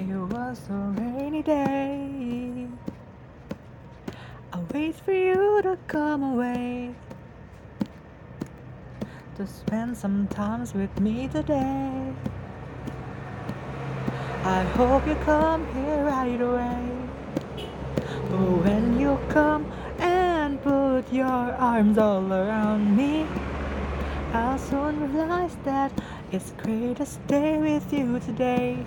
It was a rainy day. I wait for you to come away to spend some time with me today. I hope you come here right away. But when you come and put your arms all around me, I'll soon realize that it's great to stay with you today.